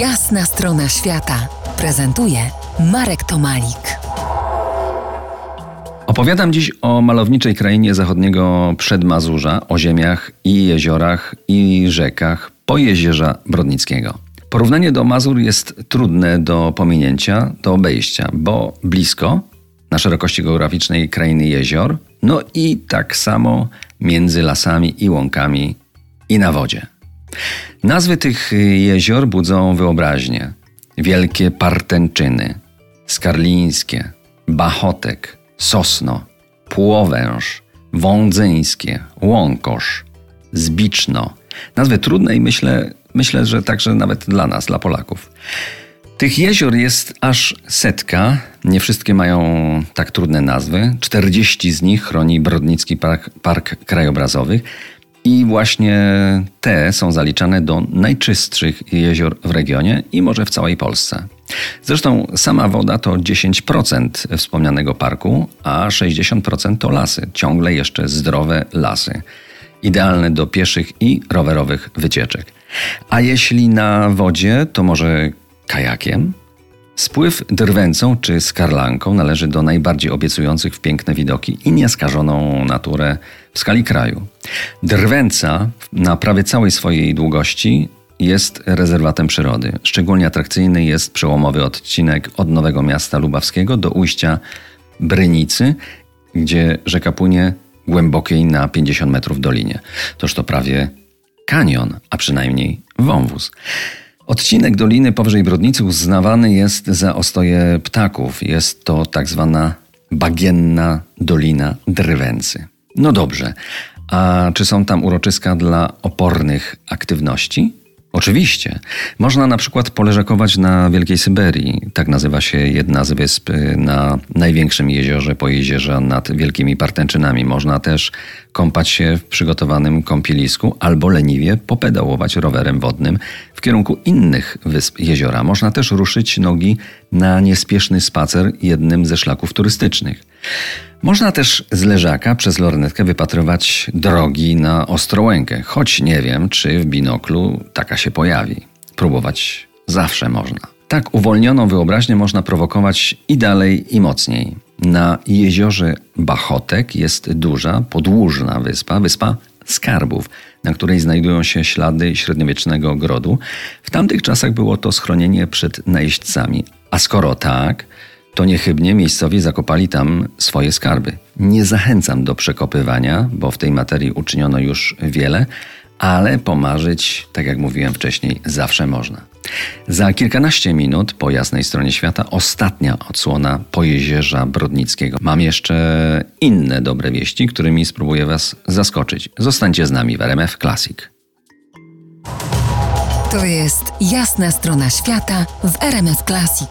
Jasna strona świata prezentuje Marek Tomalik. Opowiadam dziś o malowniczej krainie zachodniego przedmazurza, o ziemiach i jeziorach i rzekach Pojezierza Brodnickiego. Porównanie do Mazur jest trudne do pominięcia, do obejścia, bo blisko, na szerokości geograficznej krainy jezior, no i tak samo między lasami i łąkami i na wodzie. Nazwy tych jezior budzą wyobraźnię. Wielkie Partęczyny, Skarlińskie, Bachotek, Sosno, Płowęż, Wądzyńskie, Łąkosz, Zbiczno. Nazwy trudne i myślę, myślę, że także nawet dla nas, dla Polaków. Tych jezior jest aż setka. Nie wszystkie mają tak trudne nazwy. 40 z nich chroni Brodnicki Park, Park Krajobrazowy. I właśnie te są zaliczane do najczystszych jezior w regionie i może w całej Polsce. Zresztą sama woda to 10% wspomnianego parku, a 60% to lasy, ciągle jeszcze zdrowe lasy. Idealne do pieszych i rowerowych wycieczek. A jeśli na wodzie, to może kajakiem? Spływ drwęcą czy skarlanką należy do najbardziej obiecujących w piękne widoki i nieskażoną naturę w skali kraju. Drwęca na prawie całej swojej długości jest rezerwatem przyrody. Szczególnie atrakcyjny jest przełomowy odcinek od Nowego Miasta Lubawskiego do ujścia Brynicy, gdzie rzeka płynie głębokiej na 50 metrów dolinie. Toż to prawie kanion, a przynajmniej wąwóz. Odcinek Doliny powyżej Brodnicy uznawany jest za ostoje ptaków. Jest to tak zwana bagienna Dolina Drwęcy. No dobrze, a czy są tam uroczyska dla opornych aktywności? Oczywiście. Można na przykład poleżakować na Wielkiej Syberii. Tak nazywa się jedna z wysp na największym jeziorze po jeziorze nad Wielkimi Partęczynami. Można też kąpać się w przygotowanym kąpielisku albo leniwie popedałować rowerem wodnym w kierunku innych wysp jeziora. Można też ruszyć nogi na niespieszny spacer jednym ze szlaków turystycznych. Można też z leżaka przez lornetkę wypatrywać drogi na Ostrołękę, choć nie wiem, czy w binoklu taka się pojawi. Próbować zawsze można. Tak uwolnioną wyobraźnię można prowokować i dalej, i mocniej. Na jeziorze Bachotek jest duża, podłużna wyspa, wyspa skarbów, na której znajdują się ślady średniowiecznego ogrodu. W tamtych czasach było to schronienie przed najeźdźcami. A skoro tak, to niechybnie miejscowi zakopali tam swoje skarby. Nie zachęcam do przekopywania, bo w tej materii uczyniono już wiele, ale pomarzyć, tak jak mówiłem wcześniej, zawsze można. Za kilkanaście minut po jasnej stronie świata ostatnia odsłona Pojezierza Brodnickiego. Mam jeszcze inne dobre wieści, którymi spróbuję Was zaskoczyć. Zostańcie z nami w RMF Classic. To jest jasna strona świata w RMF Classic.